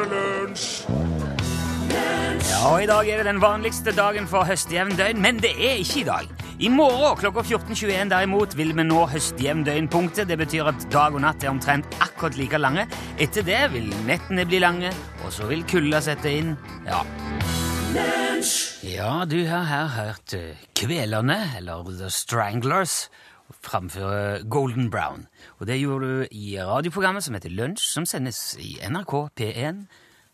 er det lunsj! Ja, og I dag er det den vanligste dagen for høstjevndøgn, men det er ikke i dag. I morgen klokka 14.21 derimot vil vi nå høstjevndøgnpunktet. Det betyr at dag og natt er omtrent akkurat like lange. Etter det vil nettene bli lange, og så vil kulda sette inn. Ja. Ja, du har her hørt eh, Kvelerne, eller The Stranglers, framføre Golden Brown. Og det gjorde du i radioprogrammet som heter Lunsj, som sendes i NRK P1.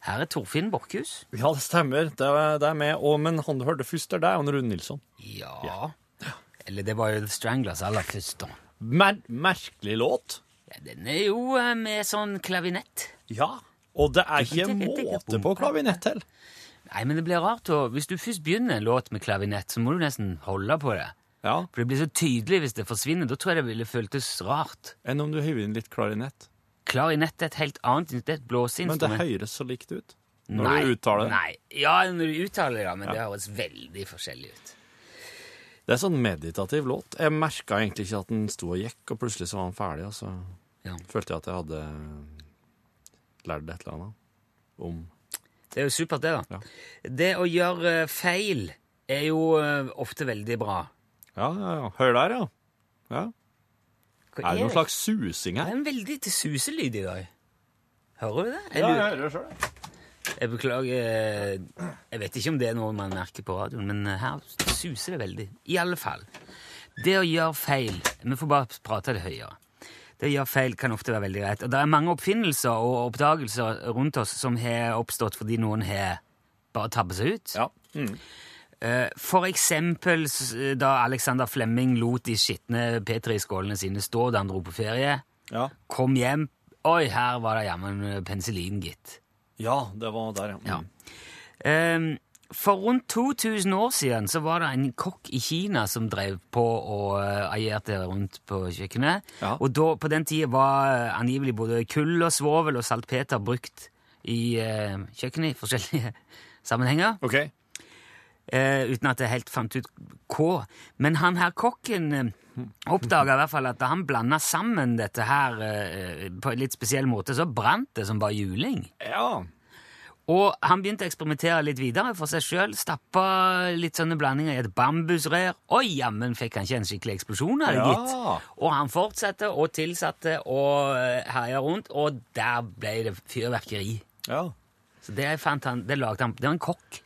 Her er Torfinn Borchhus. Ja, det stemmer. Det er, det er med. Og, men han du hørte først det er Rune Nilsson. Ja. Eller det var jo The Stranglers aller først, da. Mer merkelig låt. Ja, den er jo eh, med sånn klavinett. Ja. Og det er ikke måte på klavinett til. Nei, men det blir rart å Hvis du først begynner en låt med klavinett, så må du nesten holde på det. Ja. For det blir så tydelig hvis det forsvinner. Da tror jeg det ville føltes rart. Enn om du hiver inn litt klarinett. Klarinett er et helt annet det er et Men det høres så likt ut når du uttaler det. Nei, ja, når du uttaler det, ja, men det høres veldig forskjellig ut. Det er sånn meditativ låt. Jeg merka egentlig ikke at den sto og gikk, og plutselig så var den ferdig, og så Ja. følte jeg at jeg hadde lært et eller annet om Det er jo supert, det, da. Ja. Det å gjøre feil er jo eh, ofte veldig bra. Ja, ja, ja. Hør der, ja. ja. Hva Er det noen slags susing her? Det er en veldig til suselyd i dag. Hører du det? Er Ja, jeg hører det sjøl. Jeg beklager Jeg vet ikke om det er noe man merker på radioen, men her suser det veldig. I alle fall. Det å gjøre feil Vi får bare prate det høyere. Det å gjøre feil kan ofte være veldig greit. Og det er mange oppfinnelser og oppdagelser rundt oss som har oppstått fordi noen har bare tabbet seg ut. Ja. Mm. Eh, For eksempel da Alexander Flemming lot de skitne Petri-skålene sine stå da han dro på ferie. Ja. Kom hjem Oi, her var det jammen penicillin, gitt. ja, det var der, ja. Ja. Ehm, For rundt 2000 år siden så var det en kokk i Kina som drev på og eierte agerte rundt på kjøkkenet. Ja. Og da, på den tida var eh, angivelig både kull og svovel og saltpeter brukt i eh, kjøkkenet i forskjellige sammenhenger. OK. Eh, uten at jeg helt fant ut hva. Men han her kokken eh, oppdaga i hvert fall at da han blanda sammen dette her eh, på en litt spesiell måte, så brant det som bare juling. Ja. Og han begynte å eksperimentere litt videre for seg sjøl. Stappa litt sånne blandinger i et bambusrør. Og jammen fikk han ikke en skikkelig eksplosjon av det, Ja. gitt. Og han fortsatte og tilsatte og eh, herja rundt, og der ble det fyrverkeri. ja. Så det fant han, det lagde han, det var en kokk.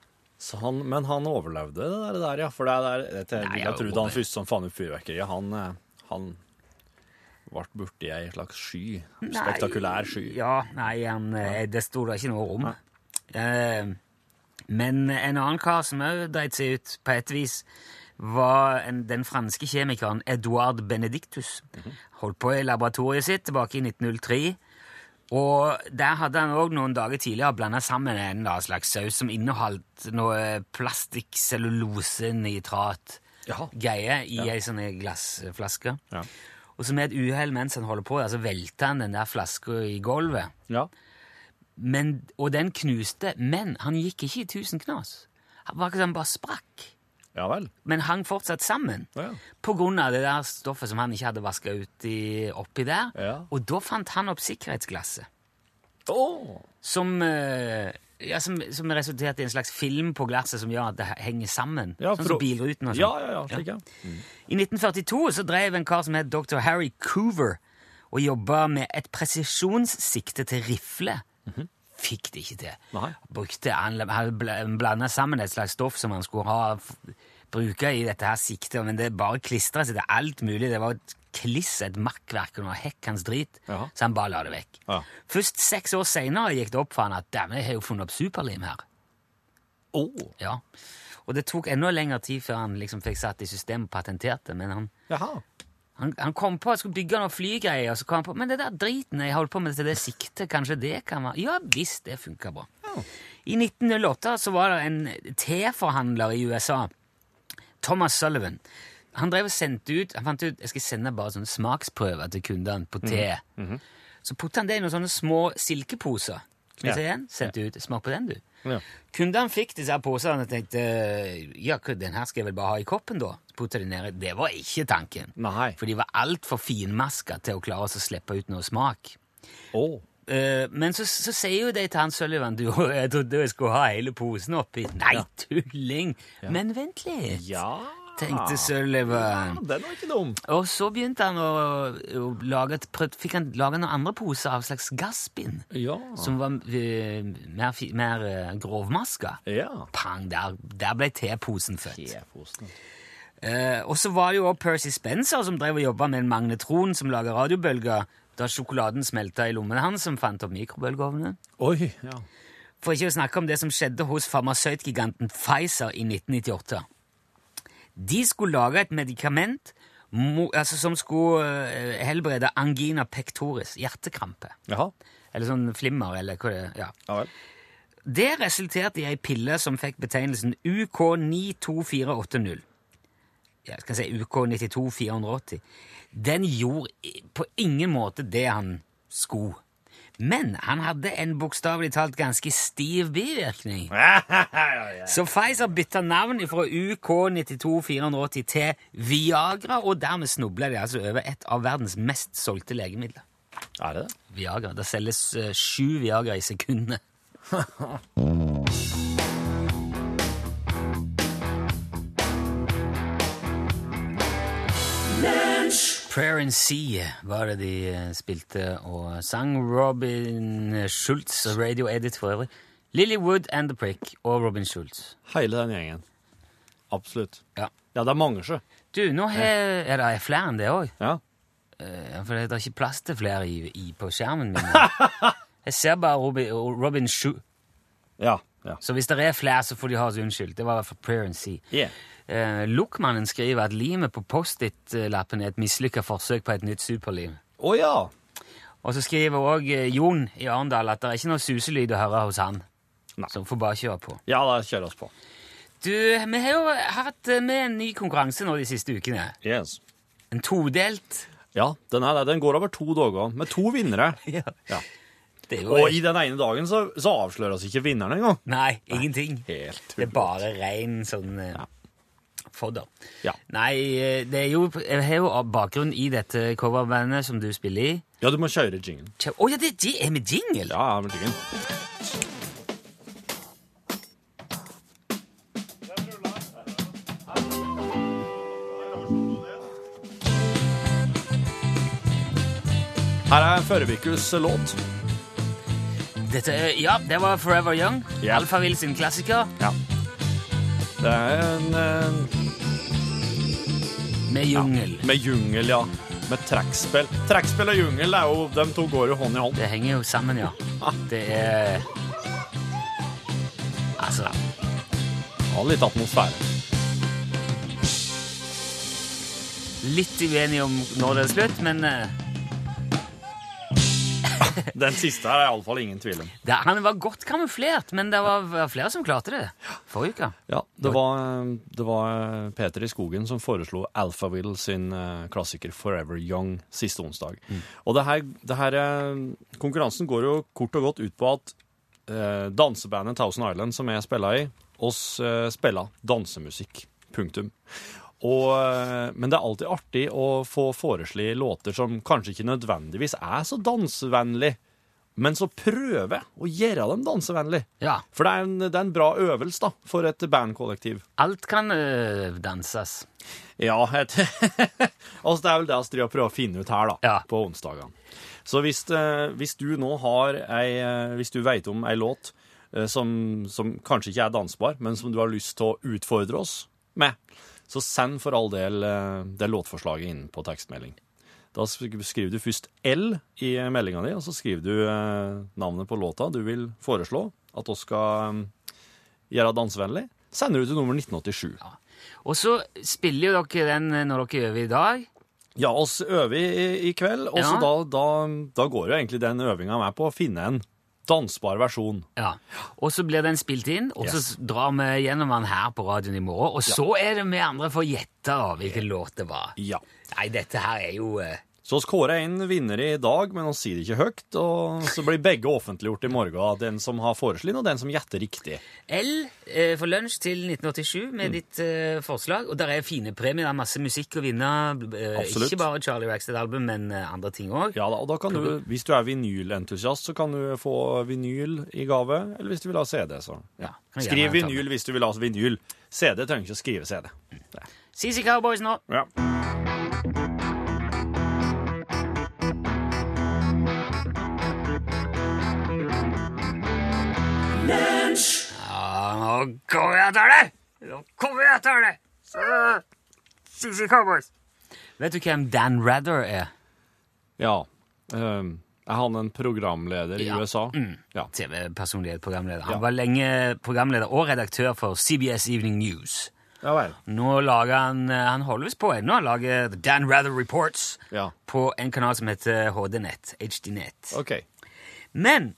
Så han, men han overlevde det der, der ja. For det der, det, det, Nei, jeg, jeg trodde han over- først som fant opp fyrverkeriet. Han, eh, han ble borti ei slags sky. Spektakulær sky. Ja, nei, han, eh, det sto det ikke noe om. Eh, men en annen kar som òg dreit seg ut på et vis, var en, den franske kjemikeren Edouard Benedictus. Holdt på i laboratoriet sitt tilbake i 1903. Og der hadde han òg noen dager tidligere blanda sammen en slags saus som inneholdt noe plastikk-cellulose-nitrat Jaha. greie i ei sånn glassflaske. Ja. Og så med et uhell mens han holder på, så velter han den der flaska i gulvet. Ja. Men, og den knuste, men han gikk ikke i tusen knas. Han var ikke sånn bare sprakk, ja men hang fortsatt sammen. Ja. På grunn av det der stoffet som han ikke hadde vaska ut i, oppi der. Ja. Og da fant han opp sikkerhetsglasset, Oh. som, eh, ja, som, som resulterte i en slags film på glasset som gjør at det henger sammen. Ja, sånn som bilruten og sånn. Ja, ja, ja, slik, ja. I 1942 så drev en kar som het dr. Harry Coover og jobba med et presisjonssikte til rifle. Fikk det ikke til. Nei. Brukte, han blanda sammen et slags stoff som han skulle ha bruke i dette her siktet, men det bare klistra seg til alt mulig. Det var et kliss, et makkverk og noe hekkans drit, Jaha. så han bare la det vekk. Ja. Først seks år seinere gikk det opp for han at dæven, jeg har jo funnet opp superlim her. Åh. Ja. Og det tok enda lengre tid før han liksom fikk satt i system og patenterte, men han Jaha. Han, han kom på at skulle bygge noen flygreier, og så kom han på Men det der driten jeg holdt på med til det siktet, kanskje det kan være Ja visst, det funka bra. I 1908 så var det en teforhandler i USA, Thomas Sullivan. Han drev og sendte ut Han fant ut jeg skal sende bare sånne smaksprøver til kundene på te. Så putta han det i noen sånne små silkeposer. Skal vi Ja. se igjen? Sendte ut. Smak på den, du. Ja. Kundene fikk disse posene og tenkte ja, den her skal jeg vel bare ha i koppen, da. Så de. Det var ikke tanken. Nei. For de var altfor finmaska til å klare å slippe ut noe smak. Eh, men så, så sier jo de til han Sullivan du, jeg trodde jeg skulle ha hele posen oppi. Nei, tulling! Men vent litt, Ja. Tenkte Sullivan. Ja, den var ikke dum. Og så begynte han å, å lage et, prøv, fikk han lage noen andre poser av slags gassbind. Ja. Som var uh, mer, mer uh, grovmaska. Ja. Pang, der, der ble teposen født. Eh, og så var det jo også Percy Spencer som drev og jobba med en magnetron som lager radiobølger da sjokoladen smelta i lommen hans, som fant opp mikrobølgeovnen. Oi, ja. For ikke å snakke om det som skjedde hos farmasøytgiganten Pfizer i 1998. De skulle lage et medikament altså, som skulle eh, helbrede angina pectoris, hjertekrampe. Jaha. Eller sånn flimmer, eller hva det ja. Ja vel. Det resulterte i ei pille som fikk betegnelsen UK92480. Jeg skal si UK92480. Den gjorde på ingen måte det han skulle. Men han hadde en bokstavelig talt ganske stiv bivirkning. Så Pfizer bytta navn fra UK92480 til Viagra, og dermed snubla de altså over et av verdens mest solgte legemidler. Er det det? Viagra. Det selges eh, sju Viagra i sekundet. Prayer and Sea var det de eh, spilte og sang. Robin Schultz, radio edit for øvrig. Lily Wood and The Prick og Robin Schultz. Hele den gjengen. Absolutt. Ja. Ja, det er mange, sjø. Du, nå har, er det flere enn det òg. Ja. For det er ikke plass til flere i, i, på skjermen min. Jeg ser bare Robin, Robin Schultz. Ja. Ja. Så hvis det er flere, så får de ha oss unnskyldt. Det var i hvert fall Prayer and see. Yeah. Eh, Lokmannen skriver at limet på Post-It-lappen er et mislykka forsøk på et nytt superlim. Oh, ja. Og så skriver òg Jon i Arendal at det er ikke noe suselyd å høre hos han. Nei. Så vi får bare kjøre på. Ja, da kjører oss på. Du, vi har jo hatt eh, med en ny konkurranse nå de siste ukene. Yes. En todelt. Ja, den, her, den går over to dager, med to vinnere. Ja. Ja. Det jo Og i den ene dagen så, så avsløres ikke vinneren engang. Nei, ingenting. Helt Det er bare ren sånn ja. fodder. Ja. Nei, eh, det er jo Jeg har jo bakgrunn i dette coverbandet som du spiller i. Ja, du må kjøre jingle. Å ja, det er med jingle! Ja, ja, med jingle. Her er forrige ukes låt. Dette, ja, det var Forever Young. Yeah. Alphaville sin klassiker. Ja. Det er en eh, Med jungel. Med jungel, ja. Med trekkspill. Trekkspill og jungel, er jo, de to går jo hånd i hånd. Det henger jo sammen, ja. Det er Altså Ha litt atmosfære. Litt uenig om når det er slutt, men eh, Den siste her er iallfall ingen tvil om. det, han var godt kamuflert. Men det var, flere som klarte det forrige uke. Ja, det var, det var Peter i Skogen som foreslo Alphaville sin eh, klassiker Forever Young siste onsdag. Og det her, det her eh, Konkurransen går jo kort og godt ut på at eh, dansebandet Thousand Island, som jeg spiller i, oss eh, spiller dansemusikk. Punktum. Og, eh, men det er alltid artig å få foreslå låter som kanskje ikke nødvendigvis er så dansevennlig, men så prøve å gjøre dem dansevennlig. Ja. For det er en, det er en bra øvelse da, for et bandkollektiv. Alt kan øh, danses. Ja, et, altså det er vel det vi driver prøver å finne ut her da, Ja. på onsdagene. Så hvis, øh, hvis du nå har ei, hvis du vet om ei låt som, som kanskje ikke er dansbar, men som du har lyst til å utfordre oss med, så send for all del eh, det låtforslaget inn på tekstmelding. Da skriver du først L i meldinga di, og så skriver du eh, navnet på låta du vil foreslå at oss skal eh, gjøre dansevennlig. Sender du til nummer 1987. Og så spiller jo dere den når dere øver i dag. Ja, oss øver i, i kveld, og så Ja. da, da, da går jo egentlig den øvinga med på å finne en dansbar versjon. Ja. Og så blir den spilt inn, og Yes. så drar vi gjennom den her på radioen i morgen. Og så er det vi andre får gjette hvilken låt det var. Ja. Nei, dette her er jo eh, Så vi kårer inn vinner i dag, men vi sier det ikke høyt. Og så blir begge offentliggjort i morgen. Den som har foreslått, og den som gjetter riktig. L eh, for lunsj til 1987 Mm. med ditt eh, forslag. Og der er fine premier. Det er masse musikk å vinne. Eh, ikke bare Charlie Rackstead-album, men eh, andre ting òg. Ja da, og da kan du, Hvis du er vinylentusiast, så kan du få vinyl i gave. Eller hvis du vil ha CD, så Ja, Skriv vinyl hvis du vil ha vinyl. CD trenger ikke å skrive CD. CC Cowboys nå. Ja. Nå kommer jeg etter det! Nå kommer jeg etter det! CC Cowboys. Vet du hvem Dan Rather er? ja. Um, er han en programleder i Ja. Mm. USA? Ja. TV-personlighet, programleder. Han Ja. var lenge programleder og redaktør for CBS Evening News. ja vel. Nå lager han eh, Han holder visst på ennå. Han lager The Dan Rather Reports Ja. på en kanal som heter HD-nett. HD-nett. OK. Men eh,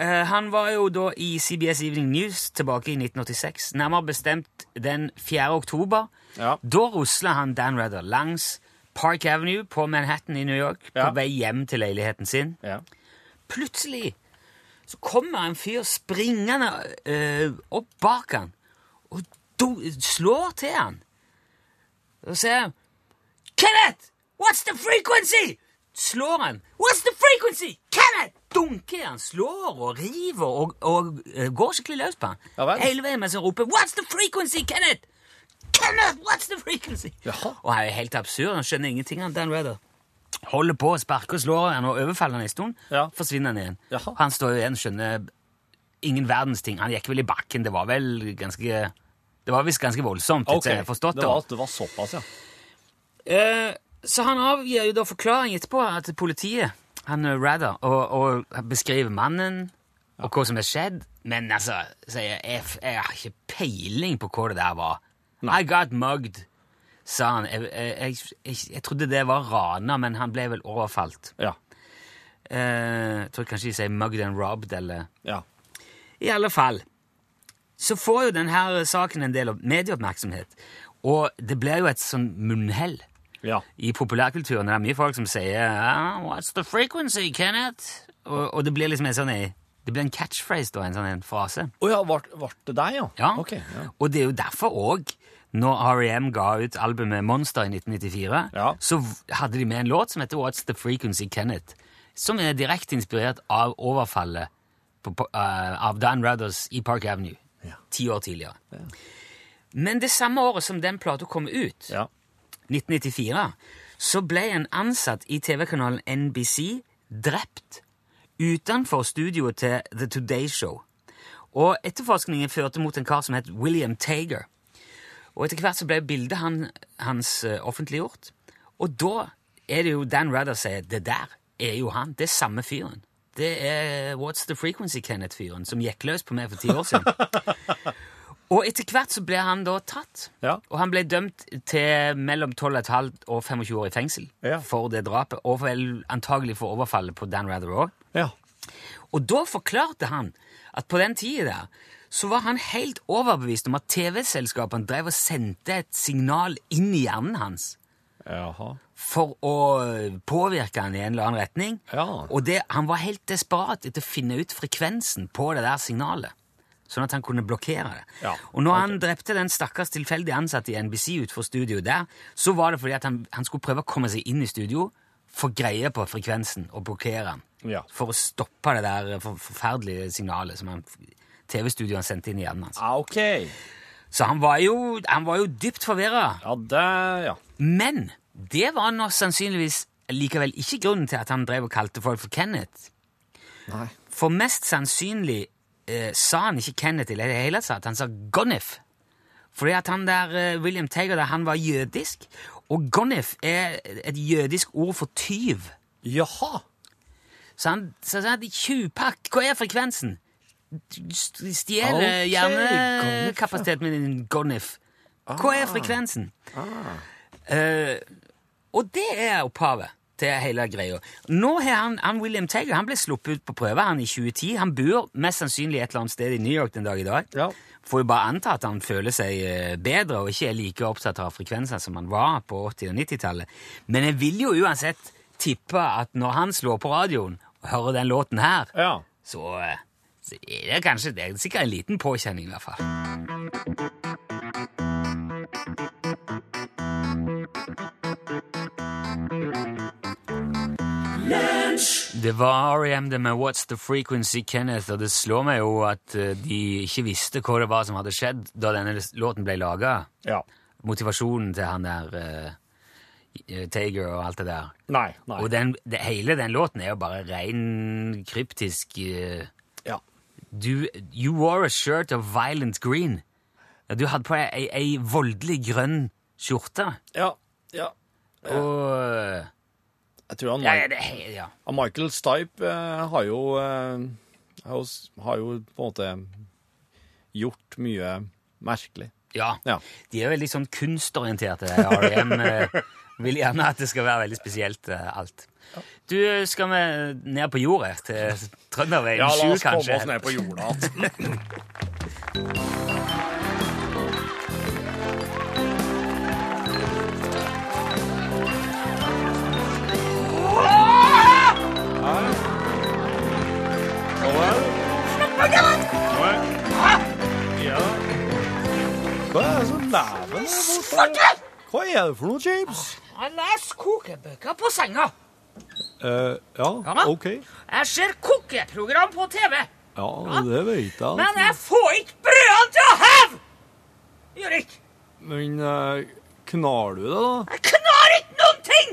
han var jo da i CBS Evening News tilbake i 1986, nærmere bestemt den 4. oktober. Ja. Da rusla han Dan Rather langs Park Avenue på Manhattan i New York på Ja. vei hjem til leiligheten sin. Ja. Plutselig så kommer en fyr springende uh, opp bak han og slår til han. Og sier han, Kenneth! What's the frequency? Slår han. What's the frequency? Kenneth! Dunker han, slår og river og, og og går skikkelig løs på han. Ja. Hele veien mens han roper What's the frequency, Kenneth? Kenneth, what's the frequency? Jaha. Og han er helt absurd. Han skjønner ingenting av Dan Redder. Holder på å sparke og slår han og overfaller han en stund. Ja. Forsvinner han igjen. Jaha. Han står igjen skjønner ingen verdens ting. Han gikk vel i bakken. Det var vel ganske Det var visst ganske voldsomt. Okay. forstått det var, det var såpass, ja. Eh, så han avgir jo da forklaring etterpå til politiet, han eh, Rather, og, og beskriver mannen og hva som har skjedd. Men altså, sier jeg, jeg, har ikke peiling på hva det der var. I got mugged, sa han. Jeg, jeg, jeg, jeg, trodde det var rana, men han ble vel overfalt. Ja. Eh, jeg tror kanskje de sier mugged and robbed, eller Ja. i alle fall så får jo denne saken en del av medieoppmerksomhet. Og det blir jo et sånn munnhell Ja. i populærkulturen. Det er mye folk som sier ah, 'What's the frequency, Kenneth?' Og, og det blir liksom en sånn Det blir en catchphrase, da, en sånn en frase. Å ja, ble det deg, ja? Ja. Okay, ja. Og det er jo derfor òg, når R.E.M. ga ut albumet Monster i 1994, Ja. så hadde de med en låt som heter 'What's the frequency, Kenneth?', som er direkte inspirert av overfallet på, eh, av Dan Ruthers i Park Avenue Ja. ti år tidligere. Men det samme året som den plata kom ut, Ja. 1994, så ble en ansatt i TV-kanalen NBC drept utenfor studioet til The Today Show. Og etterforskningen førte mot en kar som het William Tager. Og etter hvert så ble bildet han, hans eh, offentliggjort. Og da er det jo Dan Rudder sier det der er jo han. Det er samme fyren. Det er What's the Frequency Kenneth-fyren som gikk løs på meg for ti år siden. Og etter hvert så ble han da tatt. Ja. Og han ble dømt til mellom 12,5 og 25 år i fengsel Ja. for det drapet. Og vel antagelig for overfallet på Dan Rather òg. Ja. Og da forklarte han at på den tida der så var han helt overbevist om at TV-selskapene drev og sendte et signal inn i hjernen hans Jaha. for å påvirke han i en eller annen retning. Ja. Og det, han var helt desperat etter å finne ut frekvensen på det der signalet, sånn at han kunne blokkere det. Ja, Og når han drepte den stakkars tilfeldig ansatte i NBC utenfor studio der, så var det fordi at han, han skulle prøve å komme seg inn i studio, få greie på frekvensen og blokkere den. Ja. For å stoppe det der for, forferdelige signalet som TV-studioene sendte inn i hjernen hans. Ah, ok. Så han var jo, han var jo dypt forvirra. Ja, det Ja. Men det var nå sannsynligvis likevel ikke grunnen til at han drev og kalte folk for Kenneth. Nei. For mest sannsynlig eh, sa han ikke Kenneth i det hele tatt, han sa Gonif. Fordi at han der, eh, William Tager der, han var jødisk, og Gonif er et jødisk ord for tyv. Jaha. Så han sa sånn tjuvpakk, hva er frekvensen? Du stjeler Ok, hjernekapasiteten min, Gonif. Hva er frekvensen? Eh, og det er opphavet til hele greia. Nå har han, han William Tager han ble sluppet ut på prøve han i 2010. Han bor mest sannsynlig et eller annet sted i New York den dag i dag. Ja. Får jo bare anta at han føler seg eh, bedre og ikke er like opptatt av frekvenser som han var på 80- og 90-tallet. Men jeg vil jo uansett tippe at når han slår på radioen og hører den låten her, Ja. så, eh, så er det kanskje det er sikkert en liten påkjenning, i hvert fall. Det var R.E.M. det med What's the Frequency, Kenneth, og det slår meg jo at eh, de ikke visste hva det var som hadde skjedd da denne låten ble laga. ja. Motivasjonen til han der eh, Tager og alt det der. Nei, nei. Og den, det, hele den låten er jo bare ren kryptisk uh, Ja. du, You wore a shirt of violent green. Du hadde på deg ei, ei voldelig grønn skjorte. Ja. ja. Og eh, Jeg tror han, ja, ja, det, ja. han Michael Stipe eh, har jo eh, har jo har jo på en måte gjort mye merkelig. ja. Ja. De er veldig sånn kunstorienterte. R.E.M. eh, vil gjerne at det skal være veldig spesielt, eh, alt. Du, skal vi ned på jordet Til Trønderveien 7, kanskje? ned på jorda igjen. der? Hva er det for noe, James? Jeg leser kokebøker på senga. Uh, ja, Ja. OK. Jeg ser kokeprogram på TV. Ja, det vet jeg. Men jeg får ikke brødene til å heve! Gjør ikke. Men uh, knar du det, da? Jeg knar ikke noen ting!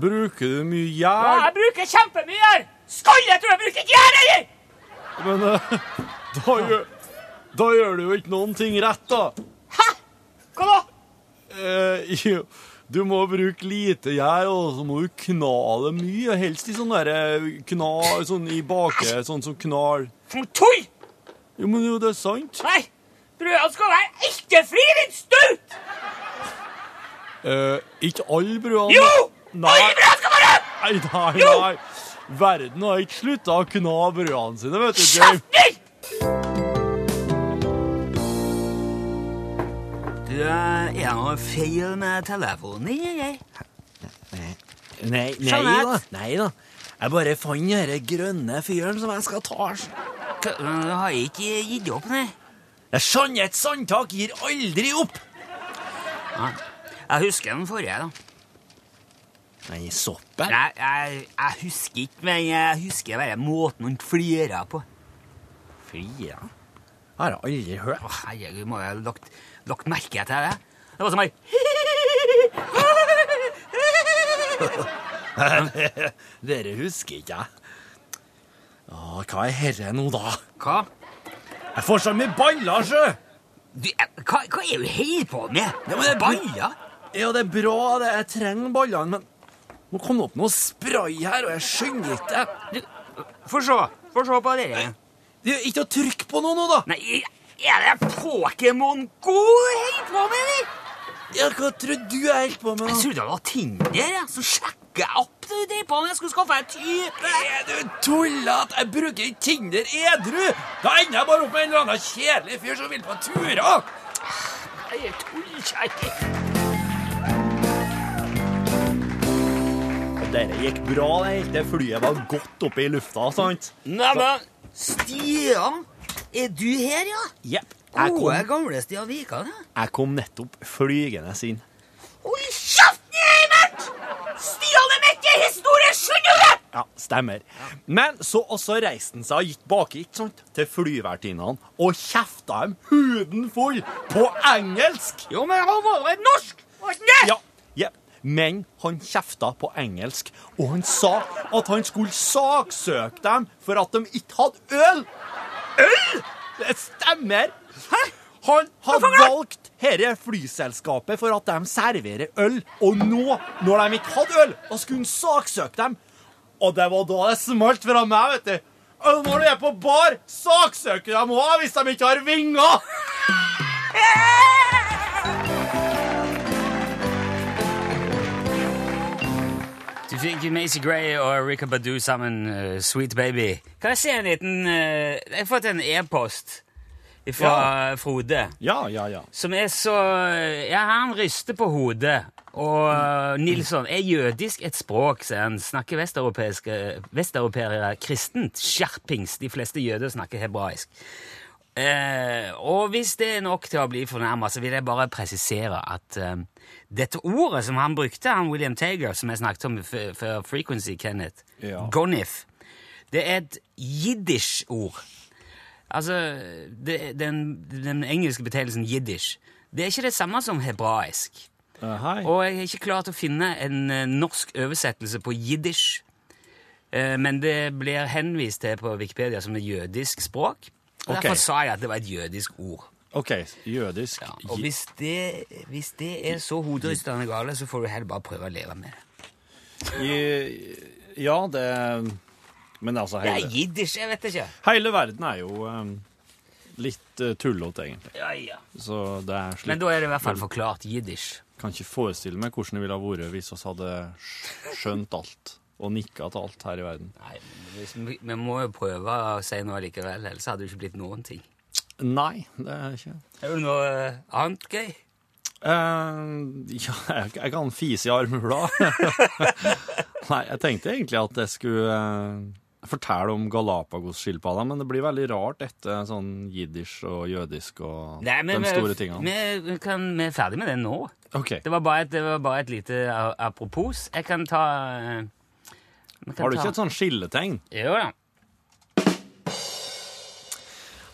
Bruker du mye Ja, jeg bruker kjempemye gjær. Jeg tror jeg bruker ikke gjær heller! Men uh, da, gjør, da gjør du jo ikke noen ting rett, da. Hæ? Hva da? Eh, jo, du må bruke lite gjær, og så må du kna det mye. Helst i sånn derre kna sånn i bake, sånn som noe tull! Jo, men jo, det er sant. Nei, brødene skal være ektefrie, din staut! Eh, ikke alle brødene Jo! Nei. Alle brødene skal være Nei, nei, nei. Verden har ikke slutta å kna brødene sine, vet du, James. Det noe feil med telefonen din, eller? Nei, nei nei da. Nei da. Jeg bare fant den grønne fyren som jeg skal ta. Du har ikke gitt opp, nei? Jeanette Sandtak gir aldri opp! Jeg husker den forrige, da. Nei, soppen? Nei, jeg, jeg husker ikke, men jeg husker bare måten han flira på. Fria? Har jeg aldri hørt. Å, herregud, må jeg ha lagt, lagt merke til det? Det var som ei Dere husker ikke jeg. Å, hva er herre nå, da? Hva? Jeg får så mye baller, sjø! Du, hva, hva er du holder på med? Det er Baller? Ja, det er bra, det. Jeg trenger ballene, men nå kom det opp noe spray her, og jeg skjønner ikke det. Du, Få se. Få se på dere. Det er ikke å trykke på noe nå, da. Nei, er det Pokémon Go du holder på med, eller? Ja, hva trodde du jeg holdt på med? Jeg trodde det var Tinder, ja. så sjekker jeg opp det du på med. Jeg skulle skaffe deg type. Er du tullete? Jeg bruker ikke Tinder edru! Da ender jeg bare opp med en eller annen kjedelig fyr som vil på turer. Jeg er tullkjerring. Dette gikk bra, det. Det flyet var godt oppe i lufta, sant? Neimen, Stian, er du her, ja? Jepp. Gode, gamle Stian ja. jeg kom nettopp flygende inn. Hold kjeften, Eimert! Stian er midt i historien, skjønner du? Ja, stemmer. Men så også reiste han seg og gikk baki ikke sant, til flyvertinnene og kjefta dem huden full på engelsk. Jo, men han var jo norsk, var ikke det? Ja. Men han kjefta på engelsk, og han sa at han skulle saksøke dem for at de ikke hadde øl. Øl?! Det stemmer. Hæ? Han har valgt dette flyselskapet for at de serverer øl, og nå, når de ikke hadde øl, da skulle han saksøke dem. Og det var da det smalt fra meg, vet du. Og når du er på bar, saksøker de òg hvis de ikke har vinger. Fikk Macy Gray og Ricka Badu sammen, uh, Sweet Baby. Kan jeg se en liten uh, Jeg har fått en e-post fra Frode. Ja, ja, ja. Som er så Ja, han ryster på hodet. Og uh, Nilsson er jødisk et språk, sier han. Snakker vesteuropeere kristent. Skjerpings. De fleste jøder snakker hebraisk. Uh, og hvis det er nok til å bli fornærma, så vil jeg bare presisere at eh, dette ordet som han brukte, han William Tager, som jeg snakket om før Frequency, Kenneth, Ja. gonif, det er et jiddisch-ord. Altså, det, den, den engelske betegnelsen jiddisch, det er ikke det samme som hebraisk. Uh. Og jeg har ikke klart å finne en eh, norsk oversettelse på jiddisch. Eh, men det blir henvist til på Wikipedia som et jødisk språk. Og okay. Derfor sa jeg at det var et jødisk ord. OK, jødisk Ja, og hvis det, hvis det er så hoderystende gale, så får du heller bare prøve å leve med det. I- Ja, det Men altså, Det er hele, jiddisch, jeg vet ikke. hele verden er jo um, litt uh, tullete, egentlig. Ja, ja. Så det er slik Men da er det i hvert fall forklart jiddisch. Kan ikke forestille meg hvordan det ville ha vært hvis vi hadde skjønt alt og nikka til alt her i verden. Nei, men hvis, vi, vi må jo prøve å si noe likevel, ellers hadde det ikke blitt noen ting. Nei, det er ikke Er det noe eh, annet gøy? Uh, ja, jeg, jeg kan fise i armhula. Nei, jeg tenkte egentlig at jeg skulle uh, fortelle om Galapagos-skilpadda, men det blir veldig rart etter sånn jiddisch og jødisk og Nei, men de store tingene. Vi, vi, kan, vi er ferdig med det nå. Okay. Det var bare et, det var bare et lite apropos. Jeg kan ta uh, kan Har du ta- ikke et sånn skilletegn? Jo da.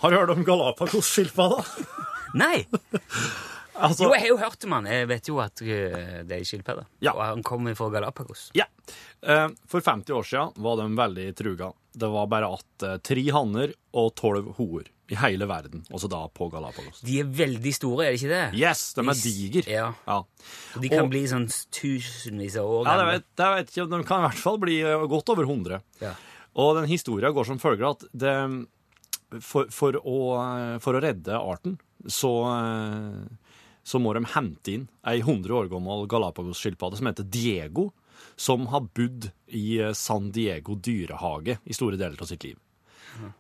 Har du hørt om Galapagos-skilpadda? Nei! Altså, Jo, jeg har jo hørt om han. Jeg vet jo at eh, det er skilpadde. Ja. Og han kommer fra Galapagos. Ja. Eh, For 50 år siden var de veldig truga. Det var bare att eh, tre hanner og tolv hoer i hele verden, også da på Galapagos. De er veldig store, er det ikke det? Yes, de er diger. Ja. Ja, Og de kan Og- bli sånn tusenvis av år ja det, gamle. vet, det vet de kan i hvert fall bli godt over 100. Ja. Og den historien går som følger at det, for, for, å, for å redde arten, så, så må de hente inn ei 100 år gammel Galapagos-skilpadde som heter Diego, som har bodd i San Diego dyrehage i store deler av sitt liv.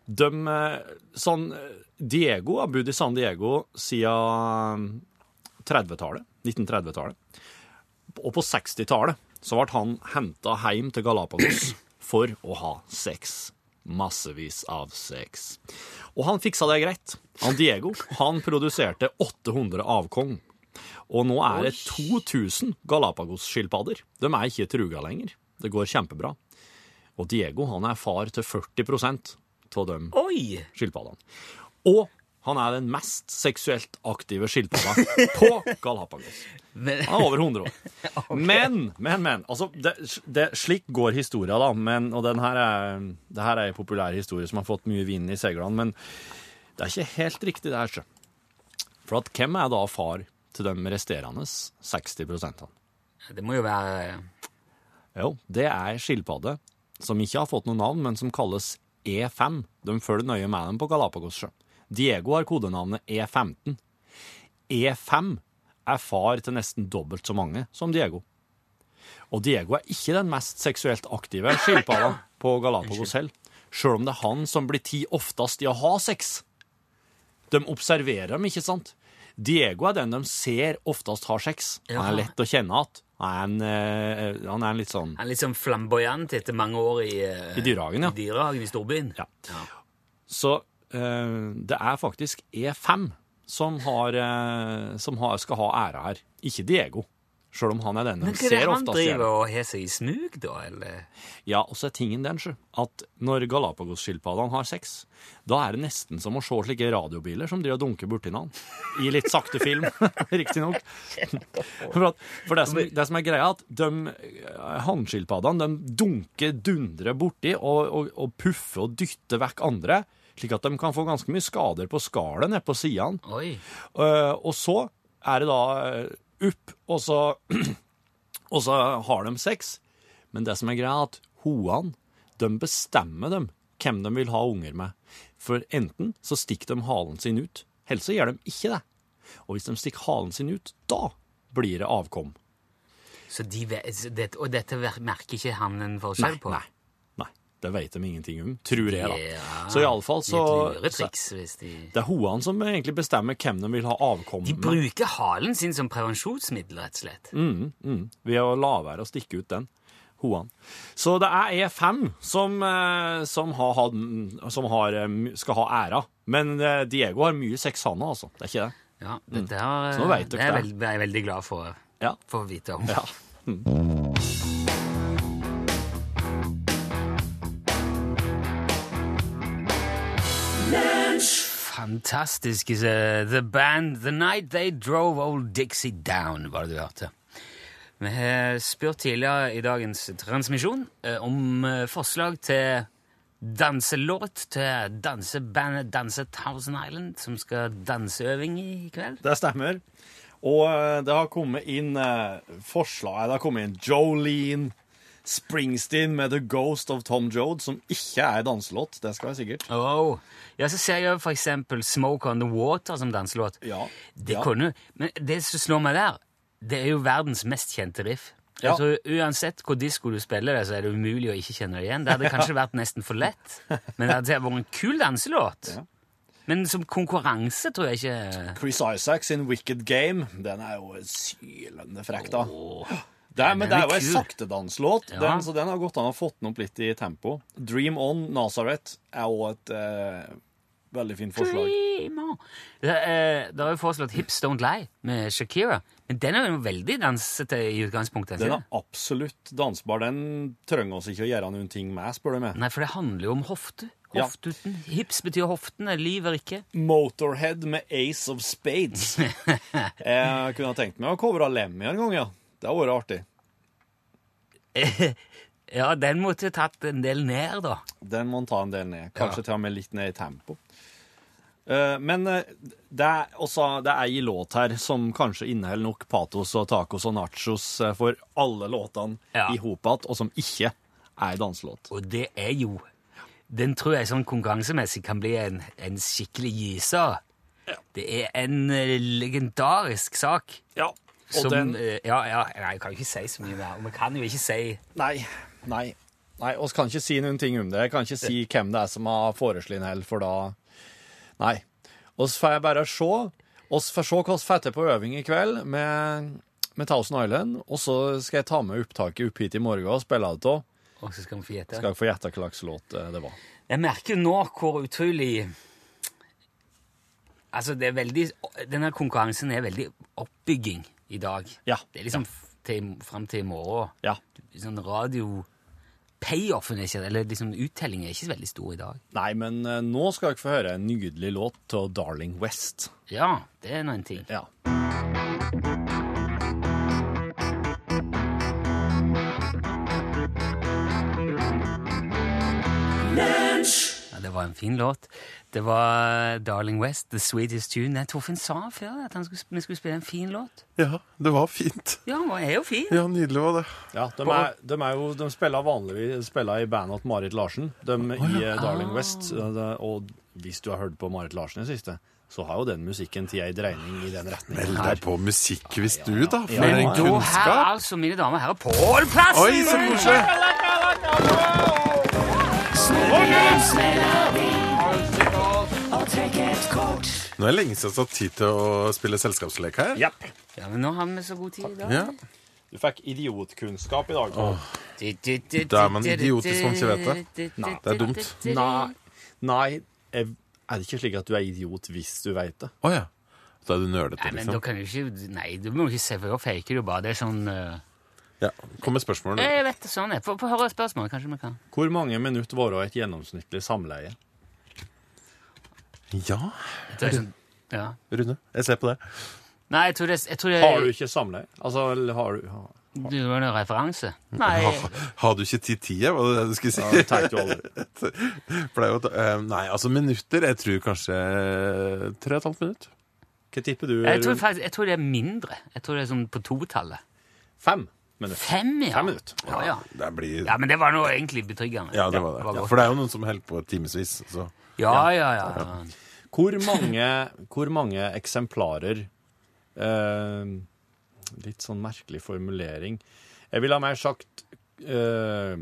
De, eh, Diego har bodd i San Diego siden 30-tallet, 1930-tallet. Og på 60-tallet så ble han henta hjem til Galapagos for å ha sex. Massevis av sex. Og han fiksa det greit. Han Diego han produserte 800 avkom. Og nå er det 2000 Galapagos-skilpadder. De er ikke truga lenger. Det går kjempebra. Og Diego han er far til 40 av de skilpaddene. Og han er den mest seksuelt aktive skilpadda på Galapagos. Han er over 100 år. Men, men, men. Altså, det, det, slik går historia, da. Men, og den her er, det her er en populær historie som har fått mye vind i seilene. Men det er ikke helt riktig, det her. sjø. For at hvem er da far til de resterende 60% det må jo være Jo, det er skilpadde som ikke har fått noe navn, men som kalles E5. De følger nøye med dem på Galapagos. sjø. Diego har kodenavnet E15. E5 er far til nesten dobbelt så mange som Diego. Og Diego er ikke den mest seksuelt aktive skilpadda på Galapagos selv, sjøl om det er han som blir ti oftest i å ha sex. De observerer dem, ikke sant? Diego er den de ser oftest har sex. Han er lett å kjenne igjen. Han, eh, han er litt sånn Han er litt sånn flamboyant etter mange år i, eh, I dyrehagen, ja. i dyrehagen i storbyen. Ja. Så eh, det er faktisk E5 som, har, eh, som har, skal ha æra her, ikke Diego. Sjøl om han er den de Men hva er det ser han oftest driver og har seg i smug, da? Eller? Ja, og så er tingen den, sjø, at når Galapagos-skilpaddene har sex, da er det nesten som å se slike radiobiler som driver og dunker borti hverandre. I litt sakte film, riktignok. For, at- for det, som, det som er greia, at de eh, hannskilpaddene de dunker, dundrer borti og, og, og puffer og dytter vekk andre, slik at de kan få ganske mye skader på skallet nede på sidene. Eh, og så er det da eh, opp, og så, og så har de sex. Men det som er greia, er at hoene, de bestemmer dem hvem de vil ha unger med. For enten så stikker de halen sin ut, eller så gjør de ikke det. Og hvis de stikker halen sin ut, da blir det avkom. Så de, og dette merker ikke han en forskjell på? nei. nei. Det vet de ingenting om, tror jeg, da. Ja, Så iallfall så, så hvis de Det er hoene som egentlig bestemmer hvem de vil ha avkom De bruker halen sin som prevensjonsmiddel, rett og slett. Mm, mm, ved å la være å stikke ut den. Hoene. Så det er E5 som, eh, som, har, som har, eh, skal ha æra. Men eh, Diego har mye sex, han altså. Det er ikke det? Ja, det der, Så nå det er, jeg veldig, veldig glad for, Ja. for å vite om. ja. Fantastisk. Eh, The Band The Night They Drove Old Dixie Down, var det du hørte. Vi har spurt tidligere i dagens transmisjon eh, om eh, forslag til danselåt til dansebandet Danse Thousand Island, som skal danseøving i kveld. Det stemmer. Og eh, det har kommet inn forslag Det har kommet inn Jolene Springsteen med The Ghost of Tom Joad, som ikke er danselåt. Det skal være sikkert. Oh. Ja, så ser jeg for eksempel Smoke on the Water som danselåt. Ja. Det ja. kunne, men det som slår meg der, det er jo verdens mest kjente riff. Ja. Altså, uansett hvor disko du spiller det, så er det umulig å ikke kjenne det igjen. Det hadde kanskje vært nesten for lett, men det hadde vært en kul danselåt. Ja. Men som konkurranse tror jeg ikke Chris Isaacs in Wicked Game, den er jo sylende frekk, da. Åh, Det er, men det er er jo kul. saktedanslåt, Ja. den, så den har gått an å fått den opp litt i tempo. Dream On Nazareth er òg et eh, veldig fint forslag. Dream on. Det, er- det har jo foreslått Hips Don't Lie med Shakira, men den er jo veldig dansete i utgangspunktet. Den er absolutt dansbar. Den trenger oss ikke å gjøre noen ting med, spør du meg. Nei, for det handler jo om hofte. Ja. Hips betyr hoften, hoftene, lyver ikke. Motorhead med Ace of Spades. Jeg kunne ha tenkt meg å covre Lemmy en gang, ja. Det har vært artig. Ja, den måtte tatt en del ned, da. Den må ta en del ned. Kanskje Ja. og med litt ned i tempo. Eh, men eh, det er også det er ei låt her som kanskje inneholder nok patos og tacos og nachos eh, for alle låtene Ja. i hop igjen, og som ikke er ei danselåt. Og det er jo Den tror jeg sånn konkurransemessig kan bli en, en skikkelig gyser. Det er en legendarisk sak. Ja, Som, den eh, ja, ja, nei, jeg kan jo ikke si så mye mer. Vi kan jo ikke si Nei, nei. Nei, oss kan ikke si noen ting om det. Jeg kan ikke si hvem det er som har foreslått den, for da Nei. Oss får jeg bare se. Oss får se hva vi får til på øving i kveld med, med Thousand Island, og så skal jeg ta med opptaket opp hit i morgen og spille det av. Og så skal vi få gjette. Skal jeg få gjette hva slags låt eh, det var. Jeg merker jo nå hvor utrolig Altså, det er veldig Denne konkurransen er veldig oppbygging i dag. Ja. Det er liksom til, fram til i morgen. Ja. Sånn radio Payoffen er ikke Eller liksom uttellingen er ikke så veldig stor i dag. Nei, men uh, nå skal dere få høre en nydelig låt av Darling West. Ja, det er nå en ting. Ja. Var en fin låt. Det var Darling West, The Sweetest Tune. Nei, Torfinn sa før at han skulle, vi skulle spille en fin låt. Ja, det var fint. Ja, han er jo fin. Ja, nydelig var det. Ja, de, er, de, er jo, de spiller vanligvis spiller i bandet til Marit Larsen, de i eh, Darling West. eh, Og hvis du har hørt på Marit Larsen i det siste, så har jo den musikken til ei dreining i den retningen. Meld deg på musikkquiz du, da. For Men en Men da her, kunnskap. altså, mine damer og herrer, Pål Plassen! Oi, så koselig! Nå er det lenge siden jeg har tatt tid til å spille selskapslek her. Japp. Ja, men nå har vi så god tid i dag. Ja. Du fikk idiotkunnskap i dag. Da er man idiotisk man ikke vet det. Nei. Det er dumt. Nei, nei er er det ikke slik at du er idiot hvis du veit det? Å ja. Da er du nerdete, Nei, men da liksom. kan du ikke Nei, du må ikke se, for da faker du bare. Det er sånn uh, Ja. Kom med spørsmål. Jeg vet det sånn. jeg. Få få høre spørsmålet, kanskje vi kan. Hvor mange minutter varer et gjennomsnittlig samleie? Ja, Det er sånn, ja. Rune. Jeg ser på det. Nei, jeg tror det, jeg tror det Har du ikke samleie? Altså, eller har du har, Du har en referanse? Nei. Ha, har du ikke tid tida, var det det du skulle ja, si? Ja, takk jo aldri. For det er jo, eh, nei, altså minutter Jeg tror kanskje tre og et halvt minutt. Hva tipper du? Jeg tror, Rune? faktisk, jeg tror det er mindre. Jeg tror det er sånn på totallet. Fem minutter. Fem, ja. Fem minutter. Ja, ja. Det blir ja, men det var noe egentlig betryggende. Ja, det var det. godt. For det er jo noen som holder på timevis. Så Ja, ja, ja. ja. Hvor mange, hvor mange eksemplarer eh, Litt sånn merkelig formulering. Jeg ville ha mer sagt eh,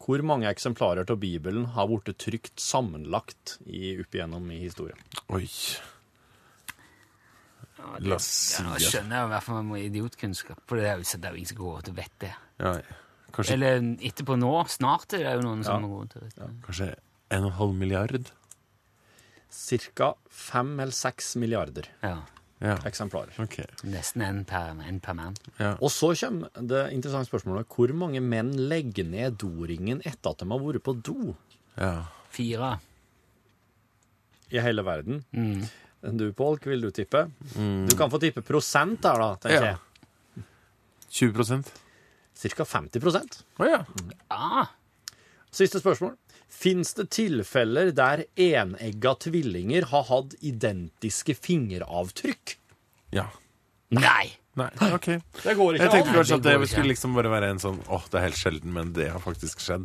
hvor mange eksemplarer av Bibelen har blitt trygt sammenlagt i, opp igjennom i historien? Oi. La oss si Ja, nå skjønner jeg i hvert fall med idiotkunnskap, for det er jo, det er jo ingen som går rundt og vet det. ja, kanskje, Eller etterpå nå, snart er det jo noen som Ja. går rundt og vet det. kanskje en og en halv milliard? Cirka fem eller seks milliarder Ja. Ja, eksemplarer. Okay. Nesten en per, en per mann. Ja. Og så kommer det interessante spørsmålet hvor mange menn legger ned doringen etter at de har vært på do ja. Fire. i hele verden? Mm. Du, Pål, hva vil du tippe? Du kan få tippe prosent der, da, tenker Ja. jeg. 20 prosent? Cirka 50% Å ja. Ah, Siste spørsmål. Fins det tilfeller der enegga tvillinger har hatt identiske fingeravtrykk? Ja. nei! Nei, OK. Det går Jeg tenkte an. kanskje at Det det skulle liksom bare være en sånn åh, det er helt sjelden, men det har faktisk skjedd.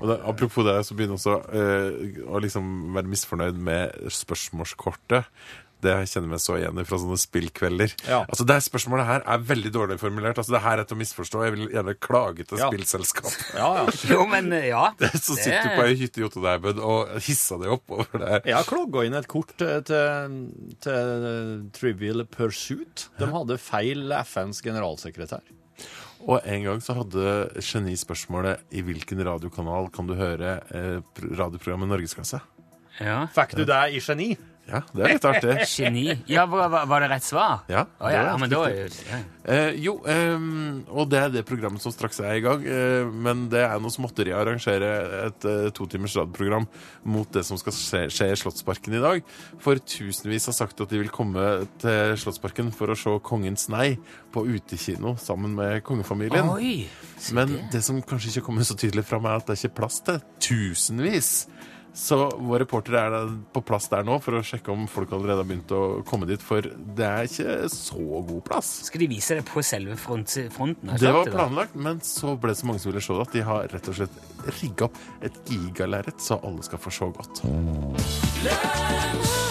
Og da, apropos det, så begynner også eh, å liksom være misfornøyd med spørsmålskortet. Det jeg kjenner meg så igjen i fra sånne spillkvelder. Ja. Altså, det spørsmålet her er veldig dårlig formulert. Altså, det her er til å misforstå. Jeg vil gjerne klage til Ja. spillselskap. Ja, ja. Jo, men ja. ja. Så sitter du på ei hytte i Jotunheimen og hisser deg opp over det her. Jeg har klogga inn et kort til, til, til Trivial Pursuit. De hadde feil FNs generalsekretær. Og en gang så hadde Geni spørsmålet i hvilken radiokanal kan du høre eh, radioprogrammet Norgesklasse? ja. Fikk du det i geni? Ja, det er litt artig. Geni. Ja, var, det rett svar? Ja, Å det ja, var ja, men da ja. Eh, jo, ehm, og det er det programmet som straks er i gang. Eh, men det er noe småtteri å arrangere et eh, to timers radioprogram mot det som skal skje, skje i Slottsparken i dag. For tusenvis har sagt at de vil komme til Slottsparken for å se Kongens nei på utekino sammen med kongefamilien. Oi! Men det. det som kanskje ikke kommer så tydelig fram, er at det er ikke plass til tusenvis. Så vår reporter er på plass der nå for å sjekke om folk allerede har begynt å komme dit, for det er ikke så god plass. Skal de vise det på selve front, fronten? Det var planlagt, men så ble det så mange som ville se det, at de har rett og slett rigga opp et gigalerret så alle skal få se godt. Lunsj,